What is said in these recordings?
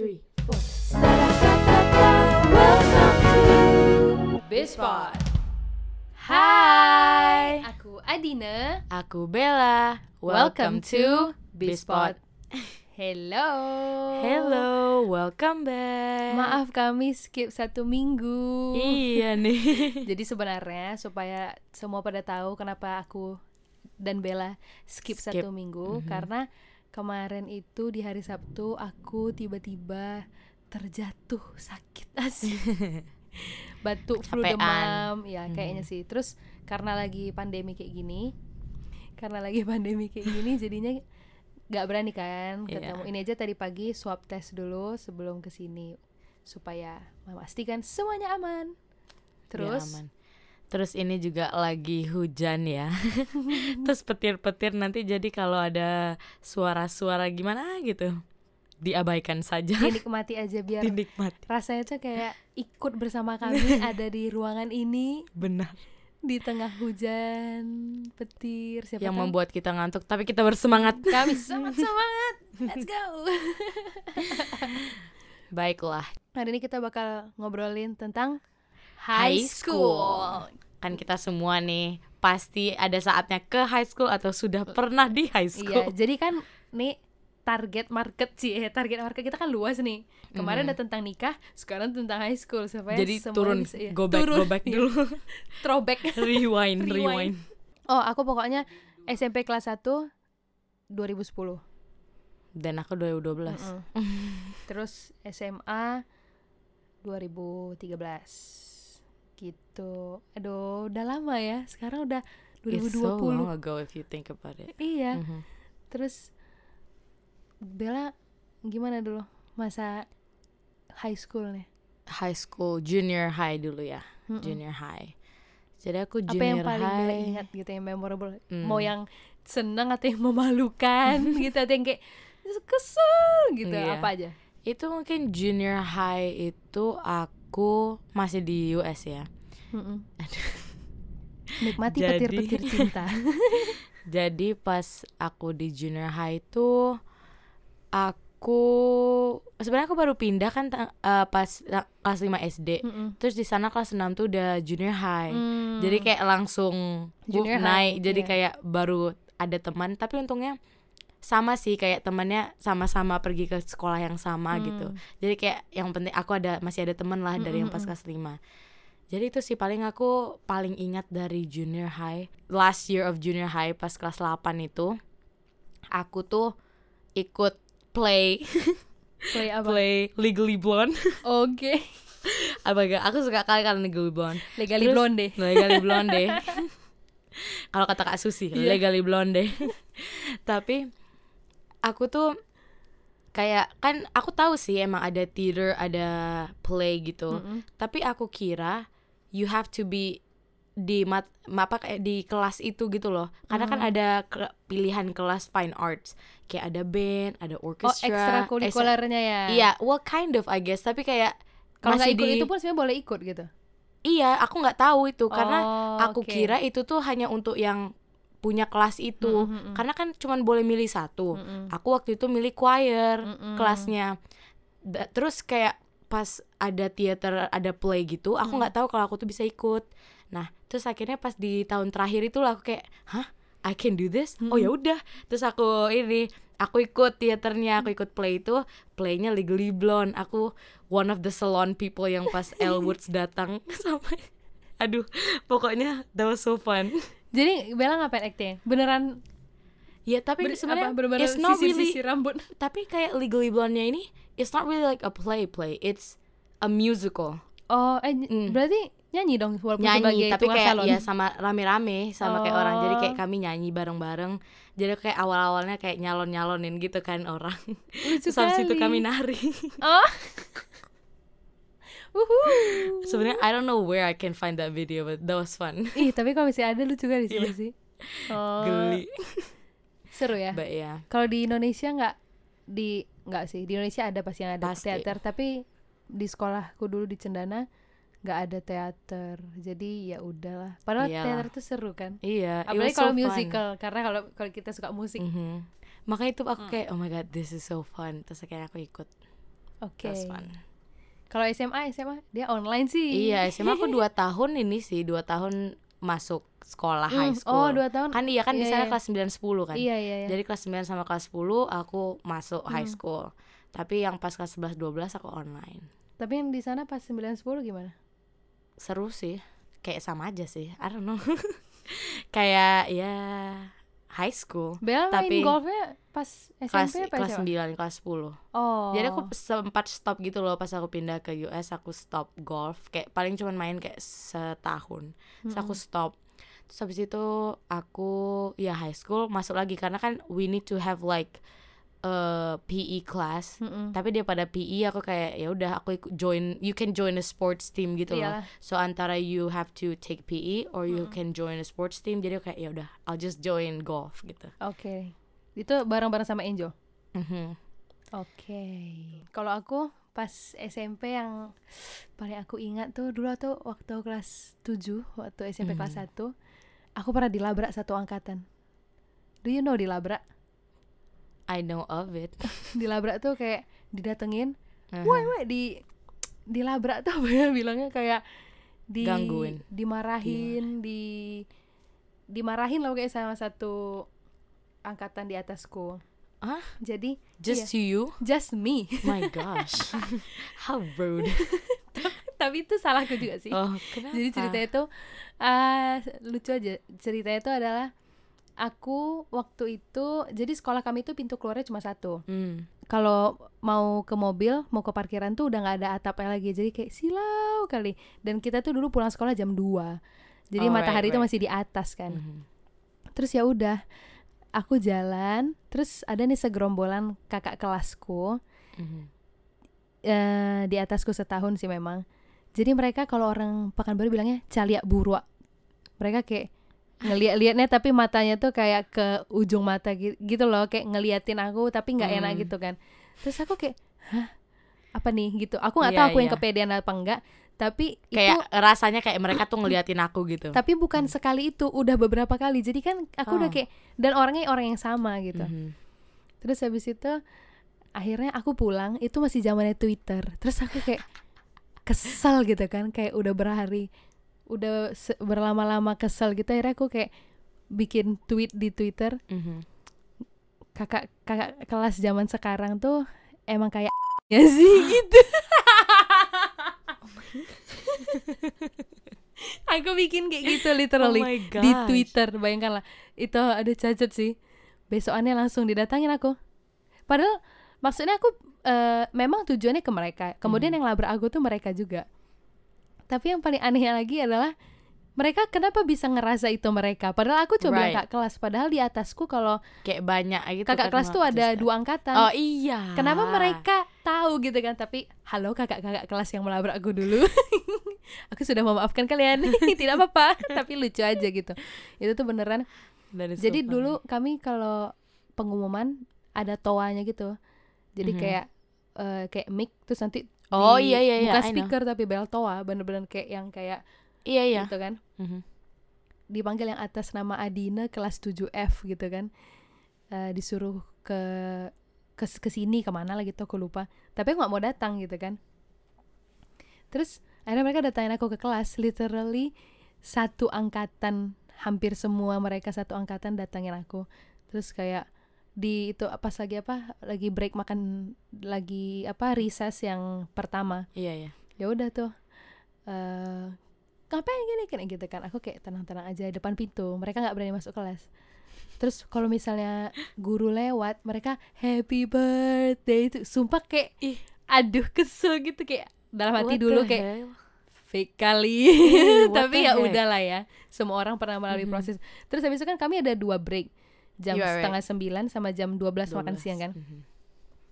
three, four. Welcome to Bispot. Hai, Aku Adina. aku Bella. Welcome, to Bispot. Hello. Hello, welcome back. Maaf kami skip satu minggu. Iya nih. Jadi sebenarnya supaya semua pada tahu kenapa aku dan Bella skip, Skip. satu minggu karena kemarin itu di hari Sabtu aku tiba-tiba terjatuh sakit asli. Batuk, flu, demam, ya kayaknya sih. Terus karena lagi pandemi kayak gini, karena lagi pandemi kayak gini jadinya nggak berani kan Iya. ketemu. Ini aja tadi pagi swab test dulu sebelum ke sini supaya memastikan semuanya aman. Terus Biar aman. Terus ini juga lagi hujan ya. Terus petir-petir nanti jadi kalau ada suara-suara gimana gitu diabaikan saja. dinikmati aja biar Dinikmati. rasanya tuh kayak ikut bersama kami ada di ruangan ini Benar. di tengah hujan petir siapa Yang tahu membuat kita ngantuk tapi kita bersemangat. kami sangat semangat let's go Baiklah. hari ini kita bakal ngobrolin tentang High school, Kan kita semua nih pasti ada saatnya ke high school atau sudah pernah di high iya school. jadi kan nih target market sih eh, target market kita kan luas nih kemarin Mhm. udah tentang nikah sekarang tentang high school supaya Jadi turun, bisa- iya, go back, turun, go back iya. dulu. throwback rewind, Rewind. rewind. oh aku pokoknya SMP kelas 1 2010 Dan aku 2012. Mm-mm. Terus SMA 2013 gitu. Aduh, udah lama ya. Sekarang udah It's so 2020. long ago if you think about it. Iya. Mhm. Terus Bella gimana dulu masa high school nih? High school, junior high dulu ya. Mm-mm. Junior high. Jadi aku Apa yang junior paling Bella high. ingat gitu yang memorable? Hmm. Mau yang seneng atau yang memalukan gitu atau yang kayak kesel gitu Iya. apa aja? Itu mungkin junior high itu aku masih di US ya. Nikmati petir-petir cinta. Jadi pas aku di junior high itu aku sebenarnya aku baru pindah kan eh, pas kelas 5 SD. Mm-mm. Terus di sana kelas 6 tuh udah junior high. Hmm. Jadi kayak langsung Junior naik. high, Jadi iya. kayak baru ada teman, tapi untungnya sama sih kayak temannya sama-sama pergi ke sekolah yang sama Hmm. gitu. Jadi kayak yang penting aku ada masih ada teman lah dari yang pas Mm-mm-mm. kelas 5. Jadi itu sih paling aku paling ingat dari junior high. Last year of junior high pas kelas 8 itu aku tuh ikut play Play apa? play Legally Blonde. Oke. Apa gak? Aku suka kali kan Legally Blonde. Legally Terus- blonde. Legally Blonde. Kalau kata Kak Susi, Iya. Legally Blonde. Tapi aku tuh kayak kan aku tahu sih emang ada theater, ada play gitu. Mm-mm. Tapi aku kira you have to be di mat, ma- apa kayak di kelas itu gitu loh. Karena kan Hmm. ada ke- pilihan kelas fine arts. Kayak ada band, ada Oh, orchestra. ekstrakurikulernya ya. Iya, well kind of I guess, tapi kayak Kalau nggak ikut di itu pun sebenarnya boleh ikut gitu. Iya, aku nggak tahu itu karena Oh, aku oke. kira itu tuh hanya untuk yang punya kelas itu. Mm, mm, mm. Karena kan cuman boleh milih satu. Mm-mm. Aku waktu itu milih choir Mm-mm. kelasnya. Da- terus kayak pas ada teater, ada play gitu, aku Mm. nggak tahu kalau aku tuh bisa ikut. Nah, terus akhirnya pas di tahun terakhir itu lah aku kayak, "Hah? I can do this?" Oh ya udah. Terus aku ini aku ikut teaternya, aku ikut play itu, playnya Legally Blonde. Aku one of the salon people yang pas Elwoods datang sampai aduh, pokoknya that was so fun. Jadi Bella ngapain acting? Beneran Ya tapi ber- sebenarnya apa, bener-bener it's not really sisir-sisir rambut. tapi kayak Legally Blonde-nya ini it's not really like a play play it's a musical Oh, eh Mm. berarti nyanyi dong walaupun nyanyi sebagai tapi kayak salon. ya sama rame-rame sama kayak orang jadi kayak Oh. kami nyanyi bareng-bareng jadi kayak awal-awalnya kayak nyalon-nyalonin gitu kan orang Lucu terus habis itu kali. kami nari Oh. Sebenarnya I don't know where I can find that video but that was fun Ih, tapi kalau misalnya ada lucu kali sih Iya. pasti. Oh, geli seru ya. but ya Kalau di Indonesia nggak di nggak sih di Indonesia ada pasti yang ada Pasti. teater tapi di sekolahku dulu di Cendana nggak ada teater jadi ya udahlah padahal Iyalah. teater itu seru kan iya apalagi so kalau fun. musical karena kalau kalau kita suka musik Mhm. makanya itu Hmm. aku kayak oh my god this is so fun terus akhirnya aku ikut Oke. That's fun. Kalau SMA SMA dia online sih. Iya, SMA aku dua tahun ini sih, dua tahun masuk sekolah high Hmm, school. Oh, dua tahun. Kan iya kan di Iya, sana iya. kelas 9 10 kan. Iya iya iya. Jadi kelas 9 sama kelas 10 aku masuk high Hmm. school. Tapi yang pas kelas 11 12 aku online. Tapi yang di sana pas 9 10 gimana? Seru sih. Kayak sama aja sih. I don't know. Kayak ya high school. Bella Tapi main golfnya pas SMP Kelas apa kelas SMA? 9, kelas 10. Oh. Jadi aku sempat stop gitu loh pas aku pindah ke US aku stop golf kayak paling cuman main kayak setahun. Terus aku stop. Terus habis itu aku ya high school masuk lagi karena kan we need to have like a PE class. Mm-mm. Tapi dia pada PE aku kayak ya udah aku join you can join a sports team gitu loh. Iyalah. So antara you have to take PE or you can join a sports team. Jadi aku kayak ya udah I'll just join golf gitu. Oke. Itu bareng-bareng sama Angel. Mhm. Oke. Kalau aku pas SMP yang paling aku ingat tuh dulu tuh waktu kelas 7, waktu SMP kelas 1, aku pernah dilabrak satu angkatan. Do you know dilabrak? I know of it. Dilabrak tuh kayak didatengin, Mhm. woi woi di dilabrak tuh apa ya bilangnya kayak di Gangguin. dimarahin, di dimarahin lah kayak sama satu angkatan di atasku. Ah, Jadi just iya, you? just me. My gosh. How rude. Tapi itu salahku juga sih. Oh, kenapa? Jadi ceritanya itu ah lucu aja. Ceritanya itu adalah aku waktu itu jadi sekolah kami itu pintu keluarnya cuma satu. Hmm. Kalau mau ke mobil, mau ke parkiran tuh udah nggak ada atapnya lagi. Jadi kayak silau kali. Dan kita tuh dulu pulang sekolah jam 2. Jadi Oh, matahari right, itu right. masih di atas kan. Mhm. Terus ya udah aku jalan, terus ada nih segerombolan kakak kelasku Mhm. eh di atasku setahun sih memang. Jadi mereka kalau orang Pekanbaru bilangnya calia burwa. Mereka kayak ngeliat-liatnya tapi matanya tuh kayak ke ujung mata gitu, loh, kayak ngeliatin aku tapi nggak enak Hmm. gitu kan. Terus aku kayak, hah apa nih gitu. Aku nggak tahu Iya, aku yang iya. kepedean apa enggak. Tapi Kayak itu rasanya kayak mereka tuh ngeliatin aku gitu. tapi bukan sekali itu, udah beberapa kali. Jadi kan aku udah Oh. kayak dan orangnya orang yang sama gitu. Mhm. Terus habis itu akhirnya aku pulang itu masih zamannya Twitter. Terus aku kayak kesel gitu kan, kayak udah berhari udah berlama-lama kesel gitu akhirnya aku kayak bikin tweet di Twitter. Mhm. kakak kakak kelas zaman sekarang tuh emang kayak ya sih gitu. aku bikin kayak gitu literally Oh di. Twitter bayangkan lah. Itu ada cacat sih. Besokannya langsung didatangin aku. Padahal maksudnya aku eh, memang tujuannya ke mereka. Kemudian yang labrak aku tuh mereka juga tapi yang paling anehnya lagi adalah mereka kenapa bisa ngerasa itu mereka padahal aku coba Right. kak kelas padahal di atasku kalau Kayak banyak gitu kakak kan kelas tuh ada just- dua angkatan Oh iya. Kenapa mereka tahu gitu kan? Tapi halo kakak-kakak kelas yang melabrak aku dulu. aku sudah memaafkan kalian. Tidak apa-apa, tapi lucu aja gitu. Itu tuh beneran. So Jadi funny. dulu kami kalau pengumuman ada toanya gitu. Jadi Mhm. kayak eh, kayak mic terus nanti Oh, di- iya, iya, iya, bukan I know. speaker tapi bel toa bener-bener kayak yang kayak Iya iya. gitu kan. Mhm. Dipanggil yang atas nama Adina kelas 7F gitu kan. Eh, disuruh ke ke ke sini ke mana lah gitu aku lupa tapi aku nggak mau datang gitu kan terus akhirnya mereka datangin aku ke kelas literally satu angkatan hampir semua mereka satu angkatan datangin aku terus kayak di itu pas lagi apa lagi break makan lagi apa recess yang pertama. Iya iya. ya udah tuh eh ngapain gini? Kayak gitu kan. Aku kayak tenang-tenang aja di depan pintu. Mereka nggak berani masuk kelas. Terus kalau misalnya guru lewat mereka happy birthday. Itu sumpah kayak Ih. aduh kesel gitu. Kayak dalam hati What dulu kayak hell? fake kali. Tapi ya udahlah ya. Semua orang pernah melalui Mhm. proses. Terus habis itu kan kami ada dua break jam are right. setengah sembilan sama jam 12, makan 12. siang kan? Mhm.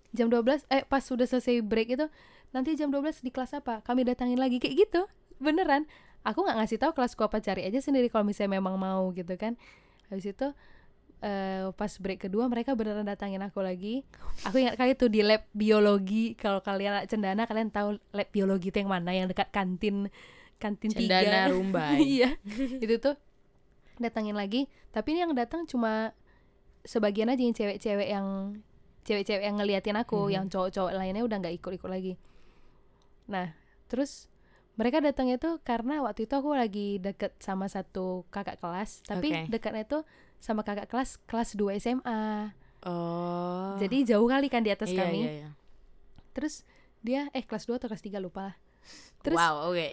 jam 12 eh pas sudah selesai break itu nanti jam 12 di kelas apa? Kami datangin lagi kayak gitu. Beneran. Aku nggak ngasih tahu kelasku apa cari aja sendiri kalau misalnya memang mau gitu kan. Habis itu eh pas break kedua mereka beneran datangin aku lagi. Aku ingat kali tuh di lab biologi. Kalau kalian cendana kalian tahu lab biologi itu yang mana? Yang dekat kantin kantin Cendana tiga Rumbai. iya. Itu tuh datangin lagi. Tapi ini yang datang cuma sebagian aja yang cewek-cewek yang cewek-cewek yang ngeliatin aku Mhm. yang cowok-cowok lainnya udah nggak ikut-ikut lagi nah terus mereka datangnya tuh karena waktu itu aku lagi deket sama satu kakak kelas tapi Oke. dekatnya tuh sama kakak kelas kelas 2 SMA Oh. jadi jauh kali kan di atas iya, kami iya, iya. terus dia eh kelas 2 atau kelas 3 lupa lah terus wow, oke.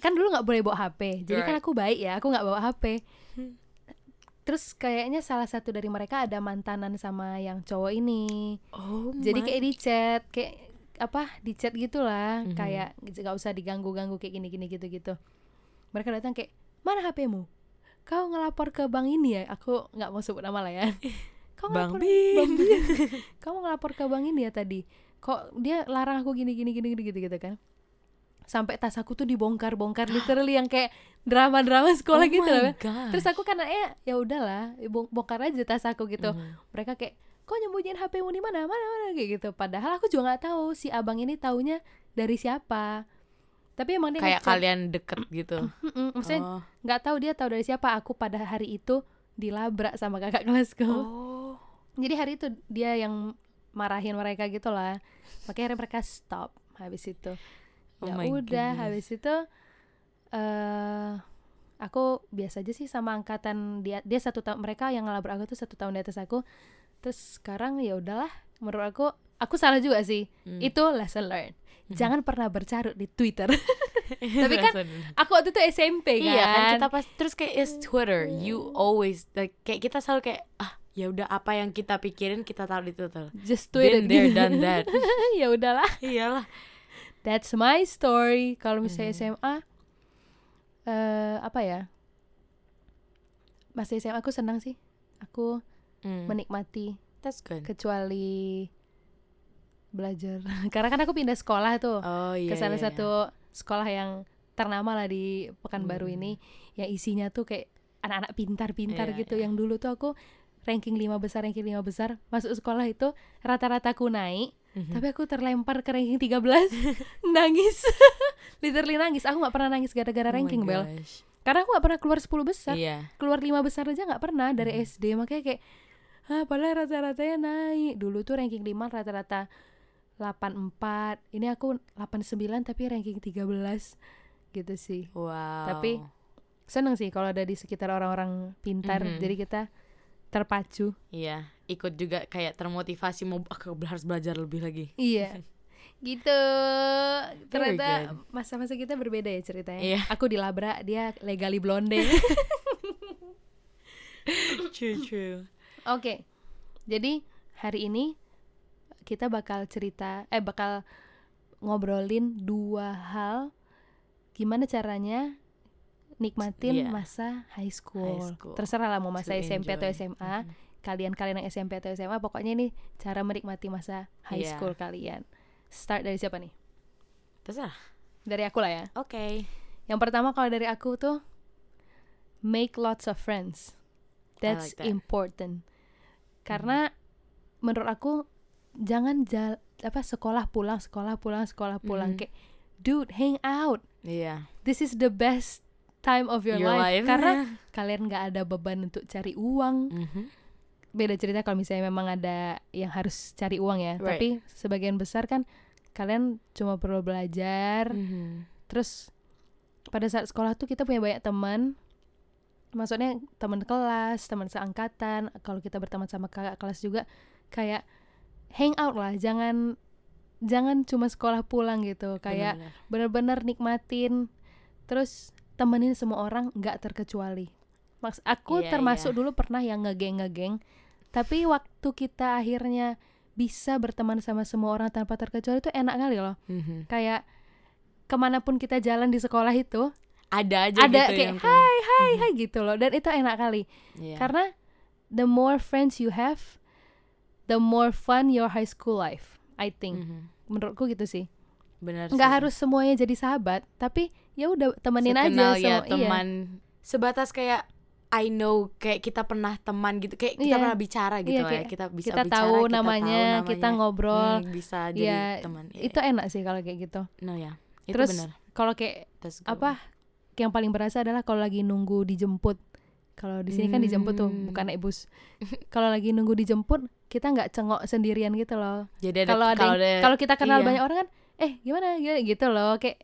kan dulu nggak boleh bawa HP jadi kan Right. aku baik ya aku nggak bawa HP terus kayaknya salah satu dari mereka ada mantanan sama yang cowok ini. Oh jadi my- kayak di chat kayak apa di chat gitulah. Mhm. kayak nggak usah diganggu ganggu kayak gini gini gitu gitu mereka datang kayak mana HPmu kau ngelapor ke bank ini ya? Aku nggak mau sebut nama lah ya. Kau Bang ngelapor Bin. Bang Bin. kamu ngelapor ke bank ini ya tadi. Kok dia larang aku gini gini gini, gini gitu gitu kan sampai tas aku tuh dibongkar bongkar literally yang kayak drama drama sekolah oh gitu loh. gosh. terus aku kan ya ya udahlah bong- bongkar aja tas aku gitu. Mhm. mereka kayak kok nyembunyiin HPmu di mana? Mana mana? Kayak gitu. Padahal aku juga nggak tahu si abang ini taunya dari siapa. Tapi emang dia kayak kalian deket gitu? Maksudnya oh. nggak tahu dia tahu dari siapa. Aku pada hari itu dilabrak sama kakak kelasku. Oh. Jadi hari itu dia yang marahin mereka gitu lah makanya mereka stop habis itu Oh ya udah goodness. habis itu eh aku biasa aja sih sama angkatan dia dia satu tahun mereka yang ngelabrak aku tuh satu tahun di atas aku. Terus sekarang ya udahlah menurut aku aku salah juga sih. Hmm. itu lesson learned. Jangan pernah bercarut di Twitter. Tapi kan aku waktu itu SMP kan. Iya kan kita pas terus kayak is Twitter. You always like kayak kita selalu kayak ah ya udah apa yang kita pikirin kita taruh di Twitter. Just tweet been it. there done that. Ya udahlah. Iyalah That's my story. Kalau misalnya Mhm. SMA, eh apa ya? Masa SMA aku senang sih. Aku Hmm, menikmati, that's good kecuali belajar. Karena kan aku pindah sekolah tuh oh iya ke salah iya, iya. satu sekolah yang ternama lah di Pekanbaru Hmm. ini, yang isinya tuh kayak anak-anak pintar-pintar Iya, gitu. iya. Yang dulu tuh aku ranking lima besar, ranking lima besar, masuk sekolah itu rata-rataku naik. Mhm. Tapi aku terlempar ke ranking 13 Nangis. Literally nangis. Aku gak pernah nangis gara-gara Oh ranking Bel. Karena aku gak pernah keluar 10 besar. Iya. Keluar 5 besar aja gak pernah Dari Mhm. SD Makanya kayak ah, Padahal rata-ratanya naik. Dulu tuh ranking 5 rata-rata 84 Ini aku 89 tapi ranking 13 Gitu sih. Wow. Tapi Seneng sih kalau ada di sekitar orang-orang pintar. Mhm. Jadi kita terpacu. Iya ikut juga kayak termotivasi mau aku harus belajar lebih lagi Iya gitu ternyata masa-masa kita berbeda ya ceritanya Iya. aku dilabrak dia legali blonde true true oke jadi hari ini kita bakal cerita eh bakal ngobrolin dua hal gimana caranya nikmatin Iya. masa high school. High school. terserah lah mau masa To SMP atau. SMA Mhm. Kalian-kalian yang SMP atau SMA pokoknya ini cara menikmati masa high Iya. school kalian start dari siapa nih terserah dari aku lah ya oke Yang pertama kalau dari aku tuh make lots of friends. That's like that. important. Karena menurut aku jangan jal apa sekolah pulang sekolah pulang sekolah pulang Mhm. kayak dude hang out. iya This is the best time of your, Your life. life. karena kalian nggak ada beban untuk cari uang. Mhm. Beda cerita kalau misalnya memang ada yang harus cari uang ya. Right. Tapi sebagian besar kan kalian cuma perlu belajar Mhm. terus pada saat sekolah tuh kita punya banyak teman maksudnya teman kelas teman seangkatan kalau kita berteman sama kakak kelas juga kayak hang out lah jangan jangan cuma sekolah pulang gitu kayak Benar-benar. bener-bener nikmatin terus temenin semua orang nggak terkecuali Maks aku Iya, termasuk iya. dulu pernah yang ngegeng ngegeng tapi waktu kita akhirnya bisa berteman sama semua orang tanpa terkecuali itu enak kali loh Mhm. kayak ke mana pun kita jalan di sekolah itu ada aja ada gitu kayak yang hai hai hai gitu loh dan itu enak kali Iya. karena the more friends you have the more fun your high school life I think Mhm. menurutku gitu sih benar nggak sih. harus semuanya jadi sahabat tapi ya udah temenin aja Sekenal ya semua iya teman sebatas kayak I know kayak kita pernah teman gitu kayak kita Iya. pernah bicara gitu Iya, lah ya kayak kita bisa kita bicara tahu kita namanya, tahu kita namanya. ngobrol Hmm, bisa Iya, jadi teman Iya, itu enak sih kalau kayak gitu no ya itu terus kalau kayak apa yang paling berasa adalah kalau lagi nunggu dijemput kalau di sini kan dijemput tuh Hmm. bukan naik bus kalau lagi nunggu dijemput kita nggak cengok sendirian gitu loh Jadi kalau ada kalau kita kenal iya. banyak orang kan eh gimana gimana gitu loh kayak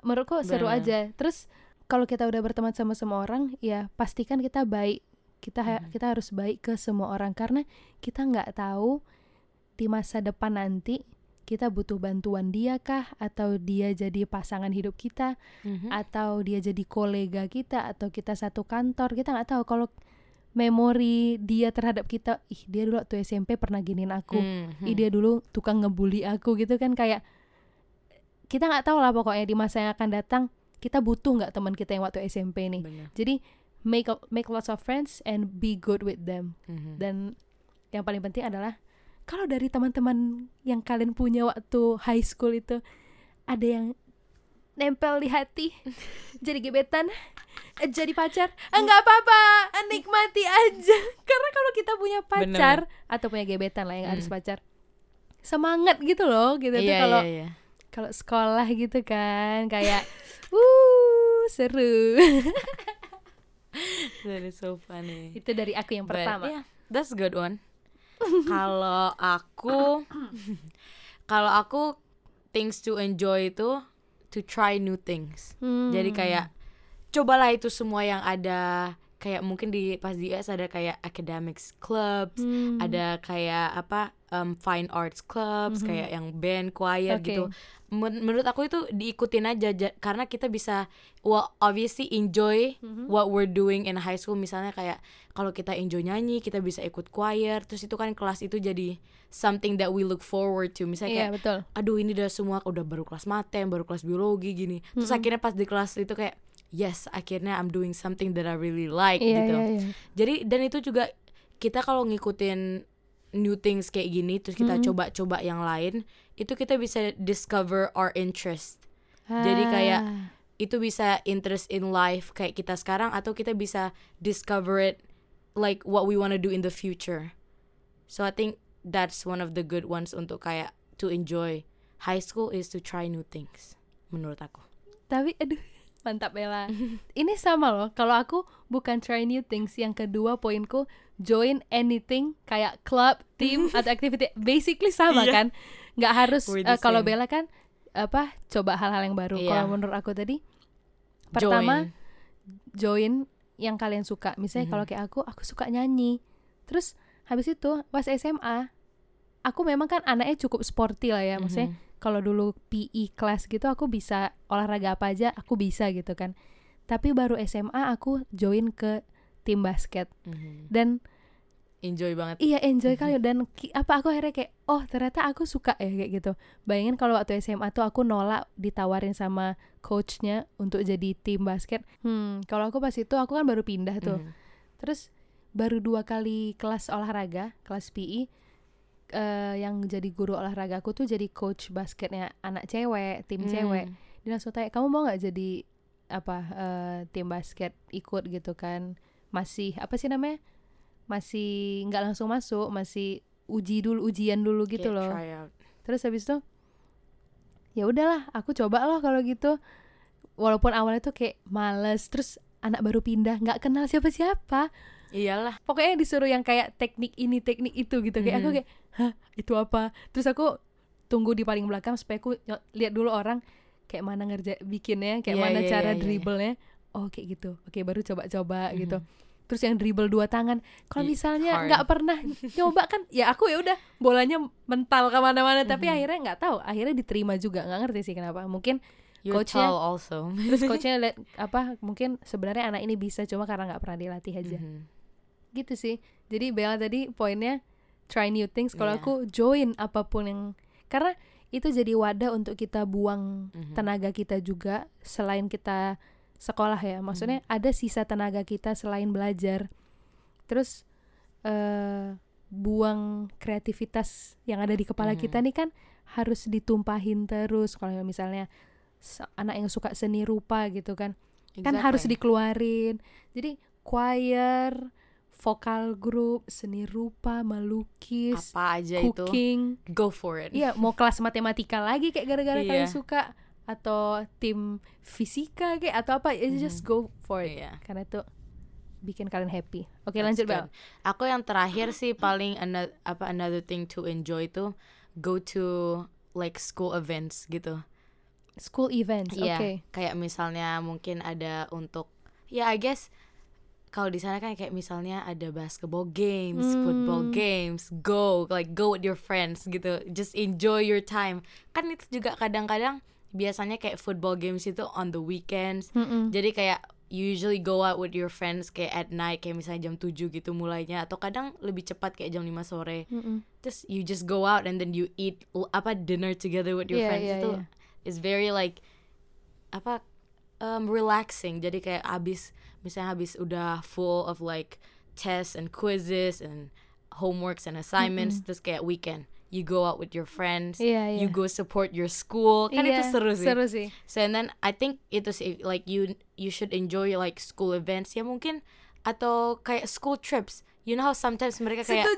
menurutku seru Bener. aja terus kalau kita udah berteman sama semua orang ya pastikan kita baik. Kita ha- Mhm. kita harus baik ke semua orang. Karena kita nggak tahu di masa depan nanti kita butuh bantuan dia kah? Atau dia jadi pasangan hidup kita? Mhm. atau dia jadi kolega kita? Atau kita satu kantor? Kita nggak tahu. Kalau memori dia terhadap kita ih dia dulu waktu SMP pernah giniin aku. Mhm. ih dia dulu tukang ngebully aku gitu kan. Kayak kita nggak tahu lah pokoknya di masa yang akan datang kita butuh nggak teman kita yang waktu SMP nih Bener. jadi make a- make lots of friends and be good with them Mhm. dan yang paling penting adalah kalau dari teman-teman yang kalian punya waktu high school itu ada yang nempel di hati jadi gebetan eh, jadi pacar eh, nggak apa-apa eh, nikmati aja karena kalau kita punya pacar atau punya gebetan lah yang harus Hmm. pacar semangat gitu loh gitu tuh Iya, kalau iya, iya. Kalau sekolah gitu kan kayak uh seru That is so funny. itu dari aku yang But, pertama yeah, that's a good one. kalau aku kalau aku things to enjoy itu to try new things. Hmm. Jadi kayak cobalah itu semua yang ada kayak mungkin di pas di US ada kayak academics clubs, Hmm. ada kayak apa um, fine arts clubs, Mhm. kayak yang band, choir Oke. gitu. Men- menurut aku itu diikutin aja ja- karena kita bisa well obviously enjoy Mhm. what we're doing in high school misalnya kayak kalau kita enjoy nyanyi kita bisa ikut choir terus itu kan kelas itu jadi something that we look forward to misalnya Iya kayak betul. aduh ini udah semua udah baru kelas matem baru kelas biologi gini terus Mhm. akhirnya pas di kelas itu kayak yes akhirnya I'm doing something that I really like Iya gitu iya iya. jadi dan itu juga kita kalau ngikutin new things kayak gini terus kita coba-coba yang lain itu kita bisa discover our interest Jadi kayak Ah. itu bisa interest in life kayak kita sekarang atau kita bisa discover it like what we wanna do in the future. So I think that's one of the good ones untuk kayak to enjoy high school is to try new things menurut aku. Tapi aduh mantap Bella. Ini sama loh. Kalau aku bukan try new things. Yang kedua poinku join anything kayak club, team atau activity. Basically sama Iya. kan. Nggak harus eh, kalau. Bella kan apa coba hal-hal yang baru. Iya. Kalau menurut aku tadi pertama Join. join yang kalian suka. Misalnya Mhm. kalau kayak aku, aku suka nyanyi. Terus habis itu pas SMA, aku memang kan anaknya cukup sporty lah ya. Maksudnya Mhm. kalau dulu PE kelas gitu aku bisa olahraga apa aja aku bisa gitu kan. Tapi baru SMA aku join ke tim basket Mhm. dan enjoy banget. iya enjoy kali dan ki- apa aku akhirnya kayak oh ternyata aku suka ya kayak gitu. Bayangin kalau waktu SMA tuh aku nolak ditawarin sama coachnya untuk jadi tim basket. Hmm, kalau aku pas itu aku kan baru pindah tuh. Mhm. Terus baru dua kali kelas olahraga, kelas PE eh, yang jadi guru olahraga aku tuh jadi coach basketnya anak cewek, tim Hmm. cewek. Dia langsung tanya, kamu mau nggak jadi apa eh, tim basket ikut gitu kan? Masih apa sih namanya? Masih nggak langsung masuk, masih uji dulu, ujian dulu gitu loh. Terus habis itu ya udahlah, aku coba loh kalau gitu. Walaupun awalnya tuh kayak males, terus anak baru pindah, nggak kenal siapa-siapa Iyalah. pokoknya disuruh yang kayak teknik ini teknik itu gitu kayak aku Mhm. kayak hah itu apa terus aku tunggu di paling belakang supaya aku lihat dulu orang kayak mana ngerja bikinnya kayak Iya, mana iya, cara iya, iya. dribblenya oh kayak gitu oke baru coba-coba Mhm. gitu terus yang dribble dua tangan kalau I- misalnya nggak pernah nyoba kan ya aku ya udah bolanya mental ke mana-mana tapi Mhm. akhirnya nggak tahu akhirnya diterima juga nggak ngerti sih kenapa mungkin You're Coachnya- tall also. terus coachnya lihat apa mungkin sebenarnya anak ini bisa cuma karena nggak pernah dilatih aja Mhm. gitu sih jadi Bella tadi poinnya try new things kalau Iya. aku join apa pun yang karena itu jadi wadah untuk kita buang Mhm. tenaga kita juga selain kita sekolah ya maksudnya Mm-hmm. ada sisa tenaga kita selain belajar terus eh buang kreativitas yang ada di kepala Mhm. kita nih kan harus ditumpahin terus kalau misalnya anak yang suka seni rupa gitu kan kan harus Exactly. dikeluarin jadi choir vokal grup seni rupa melukis apa aja itu cooking go for it. iya mau kelas matematika lagi kayak gara-gara Iya. kalian suka atau tim fisika kayak atau apa you just Mhm. go for it Iya. karena itu bikin kalian happy. Oke, That's lanjut. Bel. Aku yang terakhir sih paling another, apa another thing to enjoy itu go to like school events gitu. School events. Iya, Oke. kayak misalnya mungkin ada untuk ya I guess kalau di sana kan kayak misalnya ada basketball games, football Hmm. games, go like go with your friends gitu. Just enjoy your time. Kan itu juga kadang-kadang biasanya kayak football games itu on the weekends. Mm-mm. Jadi kayak you usually go out with your friends kayak at night kayak misalnya jam 7 gitu mulainya atau kadang lebih cepat kayak jam 5 sore. Mm-mm. Terus you just go out and then you eat apa dinner together with your Iya, friends iya, itu iya. is very like apa um, relaxing. Jadi kayak habis misalnya habis udah full of like tests and quizzes and homeworks and assignments terus kayak weekend you go out with your friends Iya, iya. you go support your school kan itu Iya, seru sih Seru sih. So and then I think itu sih like you you should enjoy like school events ya mungkin atau kayak school trips. You know how sometimes mereka kayak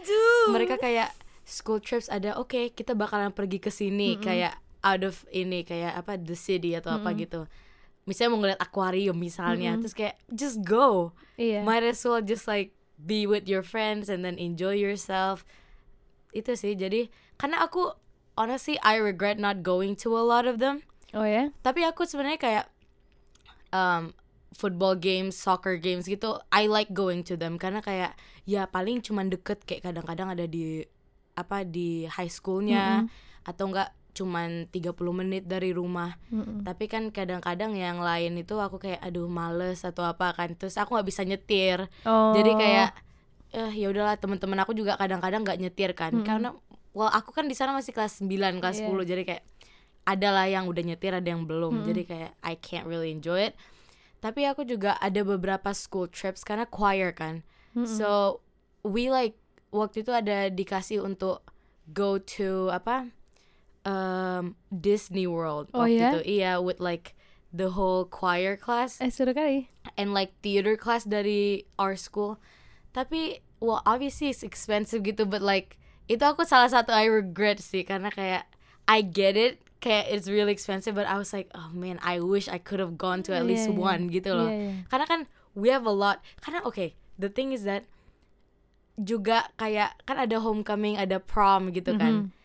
mereka kayak school trips ada oke kita bakalan pergi ke sini kayak out of ini kayak apa the city atau apa gitu. Misalnya mau ngeliat akuarium misalnya terus kayak just go. Iya. Might as well just like be with your friends and then enjoy yourself. Itu sih jadi karena aku honestly I regret not going to a lot of them Oh ya? tapi aku sebenarnya kayak um, football games, soccer games gitu, I like going to them karena kayak ya paling cuman deket kayak kadang-kadang ada di apa di high schoolnya atau enggak cuman 30 menit dari rumah. Mm-mm. Tapi kan kadang-kadang yang lain itu aku kayak aduh males atau apa kan. Terus aku nggak bisa nyetir. Oh. Jadi kayak eh ya udahlah teman-teman aku juga kadang-kadang nggak nyetir kan. Karena well aku kan di sana masih kelas 9, kelas Iya. 10 jadi kayak adalah yang udah nyetir ada yang belum. Jadi kayak I can't really enjoy it. Tapi aku juga ada beberapa school trips karena choir kan. So we like waktu itu ada dikasih untuk go to apa? um Disney World Oh, waktu ya? itu. Iya, with like the whole choir class Eh seru kali. and like theater class dari our school. Tapi well obviously it's expensive gitu but like itu aku salah satu I regret sih karena kayak I get it kayak it's really expensive but I was like oh man I wish I could have gone to at least iya. one gitu loh. Iya, iya. Karena kan we have a lot. Karena okay, the thing is that juga kayak kan ada homecoming, ada prom gitu kan. Mhm.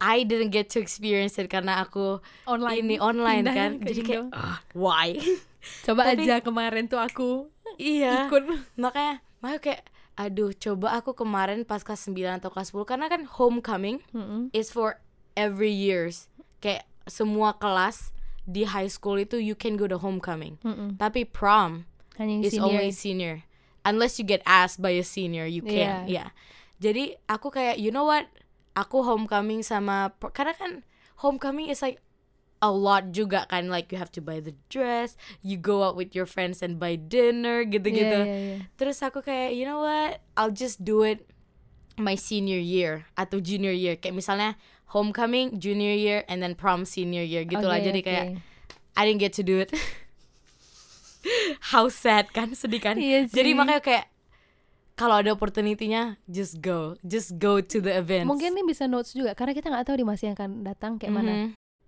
I didn't get to experience it karena aku Online. ini online Pindah kan. Jadi kayak ah, why? Coba Tapi- aja kemarin tuh aku iya. ikut. makanya makanya kayak aduh coba aku kemarin pas kelas 9 atau kelas 10 karena kan homecoming Mm-mm. is for every years kayak semua kelas di high school itu you can go to homecoming Mm-mm. tapi prom Hanya is senior. only senior unless you get asked by a senior you can Iya. yeah jadi aku kayak you know what aku homecoming sama karena kan homecoming is like a lot juga kan like you have to buy the dress you go out with your friends and buy dinner gitu-gitu Iya, iya, iya. Terus aku kayak, you know what? I'll just do it my senior year atau junior year. Kayak misalnya homecoming, junior year, and then prom senior year gitu lah. Oke, Jadi kayak I didn't get to do it. How sad kan, sedih kan? Iya Jadi makanya kayak kalau ada opportunity-nya, just go, just go to the events. Mungkin ini bisa notes juga karena kita nggak tahu di masa yang akan datang kayak mana.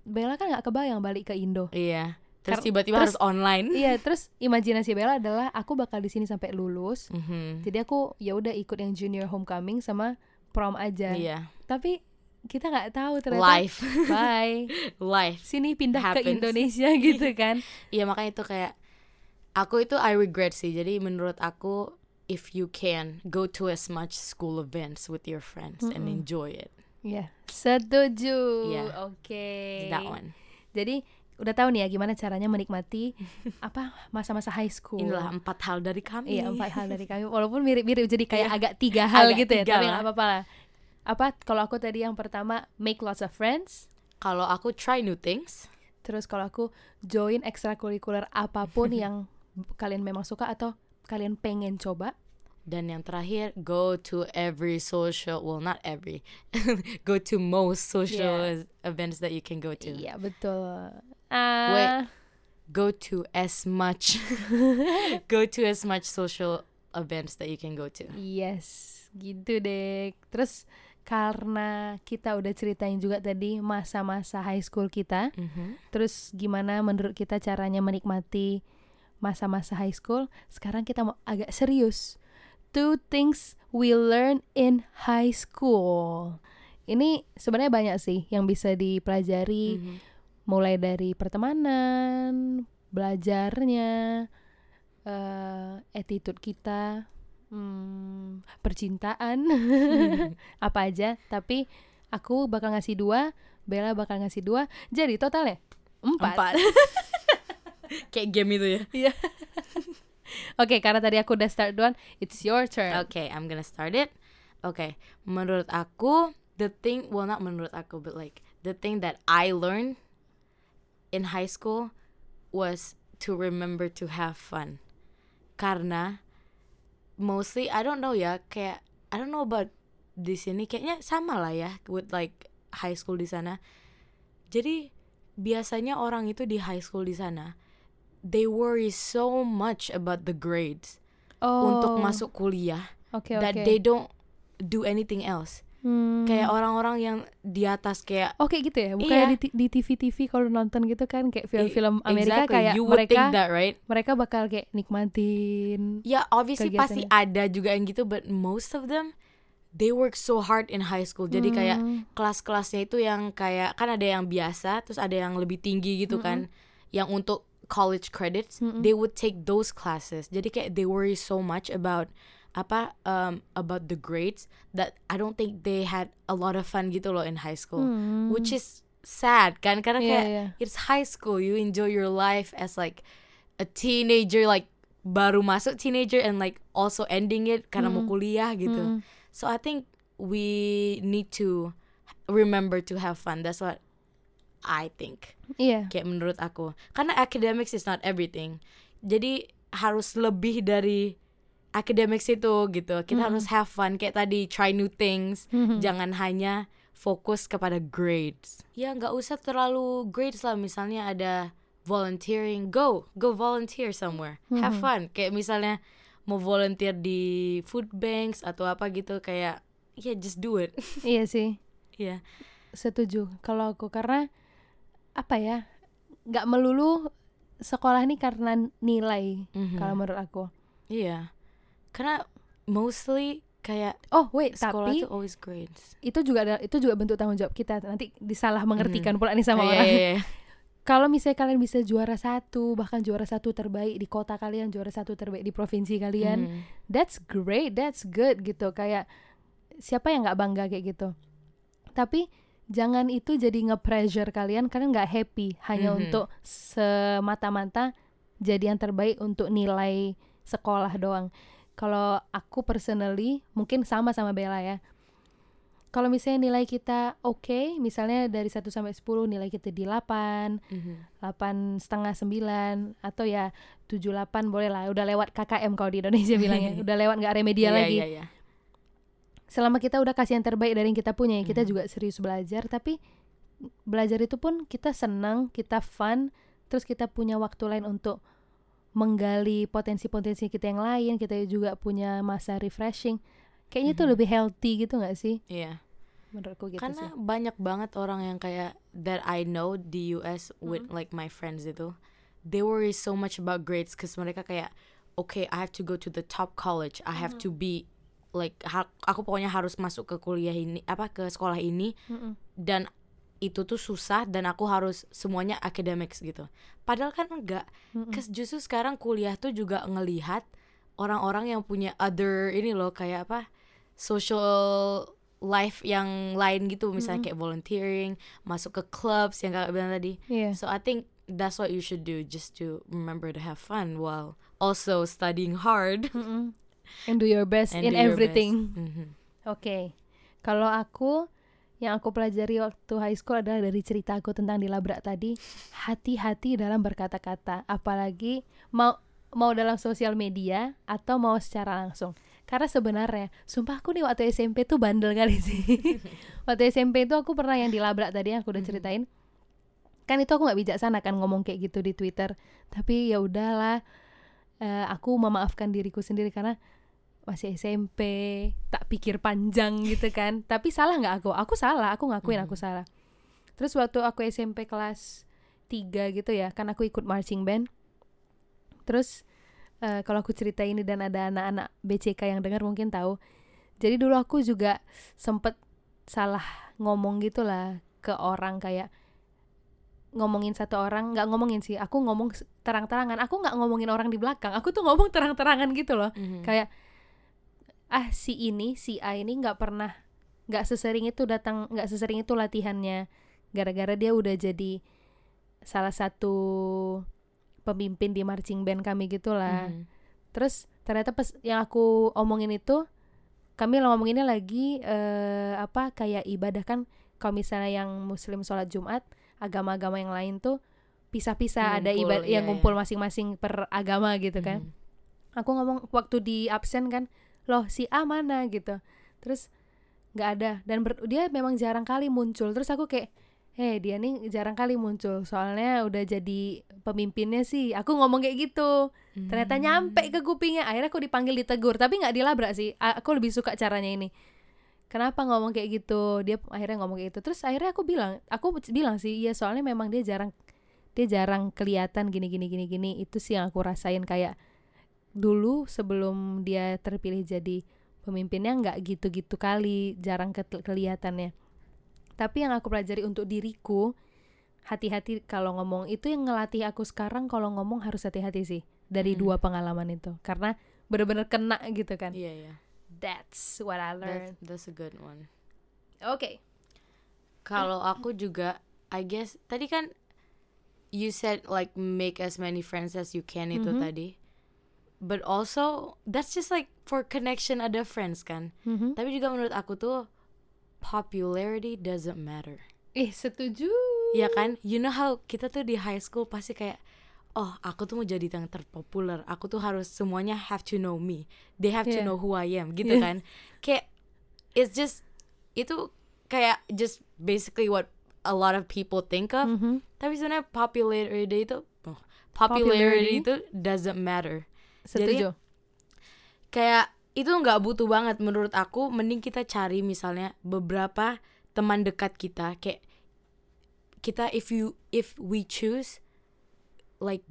Bella kan nggak kebayang balik ke Indo. Iya. Terus tiba-tiba harus online. iya, terus imajinasi Bella adalah aku bakal di sini sampai lulus. Mhm. Jadi aku ya udah ikut yang junior homecoming sama prom aja. Iya. Tapi kita nggak tahu ternyata. Life, Bye. life. Sini pindah ke Happens. Indonesia gitu kan. Iya makanya itu kayak aku itu I regret sih. Jadi menurut aku if you can go to as much school events with your friends and Mm-mm. enjoy it. Iya, setuju. Iya. Oke. That one. Jadi udah tahu nih ya gimana caranya menikmati apa masa-masa high school. Inilah empat hal dari kami. Iya empat hal dari kami walaupun mirip-mirip jadi kayak Iya. agak tiga hal Agak gitu ya tapi nggak apa-apa lah. Apa kalau aku tadi yang pertama make lots of friends, Kalau aku try new things. terus kalau aku join ekstrakurikuler apa pun yang kalian memang suka atau kalian pengen coba. Dan yang terakhir, go to every social, well not every, go to most social events that you can go to. Iya betul. Ah, Wait. Go to as much, go to as much social events that you can go to. Yes, gitu deh. Terus karena kita udah ceritain juga tadi masa-masa high school kita, Mhm. terus gimana menurut kita caranya menikmati masa-masa high school. Sekarang kita mau agak serius. Two things we learn in high school. Ini sebenarnya banyak sih yang bisa dipelajari Mhm. mulai dari pertemanan, belajarnya, eh attitude kita, hmm, percintaan, apa aja. Tapi aku bakal ngasih dua, Bella bakal ngasih dua. Jadi totalnya empat. Empat. Kayak game itu ya. Iya. Oke, karena tadi aku udah start duluan, it's your turn. Okay, I'm gonna start it. Okay, menurut aku the thing, well not menurut aku, but like the thing that I learned in high school was to remember to have fun. Karena mostly I don't know ya, kayak I don't know about di sini kayaknya sama lah ya with like high school di sana. Jadi biasanya orang itu di high school di sana they worry so much about the grades Oh, untuk masuk kuliah Oke, that oke. they don't do anything else. Hmm. Kayak orang-orang yang di atas kayak Oh kayak gitu ya, bukan Iya. di, TV-TV kalau nonton gitu kan kayak film-film Amerika exactly, kayak you would think mereka that right? mereka bakal kayak nikmatin. Ya obviously pasti ada juga yang gitu but most of them they work so hard in high school. Jadi kayak Hmm. kelas-kelasnya itu yang kayak kan ada yang biasa terus ada yang lebih tinggi gitu kan yang untuk college credits Mm-mm. they would take those classes jadi kayak they worry so much about apa um, about the grades that I don't think they had a lot of fun gitu loh in high school Hmm. which is sad kan karena Iya, kayak iya. it's high school you enjoy your life as like a teenager like baru masuk teenager and like also ending it karena mau Mm. kuliah gitu Mm. so I think we need to remember to have fun that's what I think. Iya. kayak menurut aku. Karena academics is not everything. Jadi harus lebih dari academics itu gitu. Kita harus have fun. Kayak tadi try new things. Mhm. jangan hanya fokus kepada grades. Ya nggak usah terlalu grades lah. Misalnya ada volunteering. Go go volunteer somewhere. Have fun. Kayak misalnya mau volunteer di food banks atau apa gitu kayak ya just do it. Iya sih, ya. Setuju. Kalau aku. Karena apa ya, nggak melulu sekolah ini karena nilai. Mhm. Kalau menurut aku. iya karena mostly kayak Oh wait, sekolah tapi tuh always grades itu juga ada, itu juga bentuk tanggung jawab kita. Nanti disalah mengertikan pula nih sama Oh, orang. iya, iya. Kalau misalnya kalian bisa juara satu, bahkan juara satu terbaik di kota kalian, juara satu terbaik di provinsi kalian, Mhm. that's great, that's good gitu. Kayak siapa yang nggak bangga kayak gitu. Tapi jangan itu jadi nge-pressure kalian karena nggak happy hanya Mhm. untuk semata-mata jadi yang terbaik untuk nilai sekolah doang. Kalau aku personally mungkin sama sama Bella ya. Kalau misalnya nilai kita oke, misalnya dari 1 sampai 10 nilai kita di 8, Mhm. 8 setengah 9 atau ya 7 8 boleh lah udah lewat KKM kalau di Indonesia bilangnya udah lewat nggak remedial Iya, lagi iya, iya. Selama kita udah kasih yang terbaik dari yang kita punya ya kita Mhm. juga serius belajar tapi belajar itu pun kita senang kita fun terus kita punya waktu lain untuk menggali potensi-potensi kita yang lain kita juga punya masa refreshing kayaknya itu Mhm. lebih healthy gitu nggak sih Iya. menurutku gitu Karena sih banyak banget orang yang kayak that I know di US with Mm-hmm. like my friends itu, they worry so much about grades cause mereka kayak okay I have to go to the top college, I have Mm-hmm. to be like ha- aku pokoknya harus masuk ke kuliah ini apa ke sekolah ini Mm-mm. dan itu tuh susah dan aku harus semuanya academics gitu. Padahal kan enggak. Mm-mm. Cause justru sekarang kuliah tuh juga ngelihat orang-orang yang punya other ini loh kayak apa social life yang lain gitu misalnya kayak volunteering masuk ke clubs yang kakak bilang tadi Iya. so I think that's what you should do just to remember to have fun while also studying hard Mm-mm. And do your best and in everything Mhm. Oke, kalau aku yang aku pelajari waktu high school adalah dari cerita aku tentang dilabrak tadi, hati-hati dalam berkata-kata, apalagi mau mau dalam sosial media atau mau secara langsung. Karena sebenarnya, sumpah aku nih waktu SMP tuh bandel kali sih. waktu SMP itu aku pernah yang dilabrak tadi yang aku udah ceritain. Kan itu aku nggak bijaksana kan ngomong kayak gitu di Twitter. Tapi ya udahlah, eh, aku memaafkan diriku sendiri karena masih SMP tak pikir panjang gitu kan. Tapi salah nggak aku? Aku salah aku ngakuin aku salah. Terus waktu aku SMP kelas 3 gitu ya kan aku ikut marching band. Terus eh, kalau aku cerita ini dan ada anak-anak BCK yang dengar mungkin tahu. Jadi dulu aku juga sempet salah ngomong gitulah ke orang kayak ngomongin satu orang nggak ngomongin sih. Aku ngomong terang-terangan. Aku nggak ngomongin orang di belakang. Aku tuh ngomong terang-terangan gitu loh. Mhm. kayak ah si ini si A ini nggak pernah nggak sesering itu datang nggak sesering itu latihannya gara-gara dia udah jadi salah satu pemimpin di marching band kami gitulah Mhm. terus ternyata pas yang aku omongin itu kami ngomonginnya lagi eh, apa kayak ibadah kan kalau misalnya yang muslim sholat jumat agama-agama yang lain tuh pisah-pisah ada ibadah iya, yang ngumpul masing-masing per agama gitu kan Mhm. aku ngomong waktu di absen kan loh si A mana gitu. Terus nggak ada. Dan ber- dia memang jarang kali muncul. Terus aku kayak heh dia nih jarang kali muncul. Soalnya udah jadi pemimpinnya sih. Aku ngomong kayak gitu. Ternyata Hmm. nyampe ke kupingnya. Akhirnya aku dipanggil ditegur. Tapi nggak dilabrak sih. Aku lebih suka caranya ini. Kenapa ngomong kayak gitu? Dia akhirnya ngomong kayak gitu. Terus akhirnya aku bilang aku bilang sih iya soalnya memang dia jarang dia jarang kelihatan gini gini gini gini. Itu sih yang aku rasain kayak dulu sebelum dia terpilih jadi pemimpinnya nggak gitu-gitu kali jarang ke kelihatannya tapi yang aku pelajari untuk diriku hati-hati kalau ngomong itu yang ngelatih aku sekarang kalau ngomong harus hati-hati sih dari Hmm. dua pengalaman itu karena bener-bener kena gitu kan Iya, iya. that's what I That's, learned that's a good one. oke Kalau aku juga, I guess tadi kan you said like make as many friends as you can itu Mhm. tadi. But also that's just like for connection ada friends kan. Mhm. Tapi juga menurut aku tuh popularity doesn't matter. ih setuju Ya kan? You know how kita tuh di high school pasti kayak oh aku tuh mau jadi yang terpopuler. Aku tuh harus semuanya have to know me. They have to Yeah. know who I am gitu Yeah. kan. Kayak it's just itu kayak just basically what a lot of people think of. Mhm. Tapi sebenarnya popularity itu oh, popularity Popularity? itu doesn't matter. Setuju Kayak itu nggak butuh banget menurut aku. Mending kita cari misalnya beberapa teman dekat kita kayak kita if you if we choose like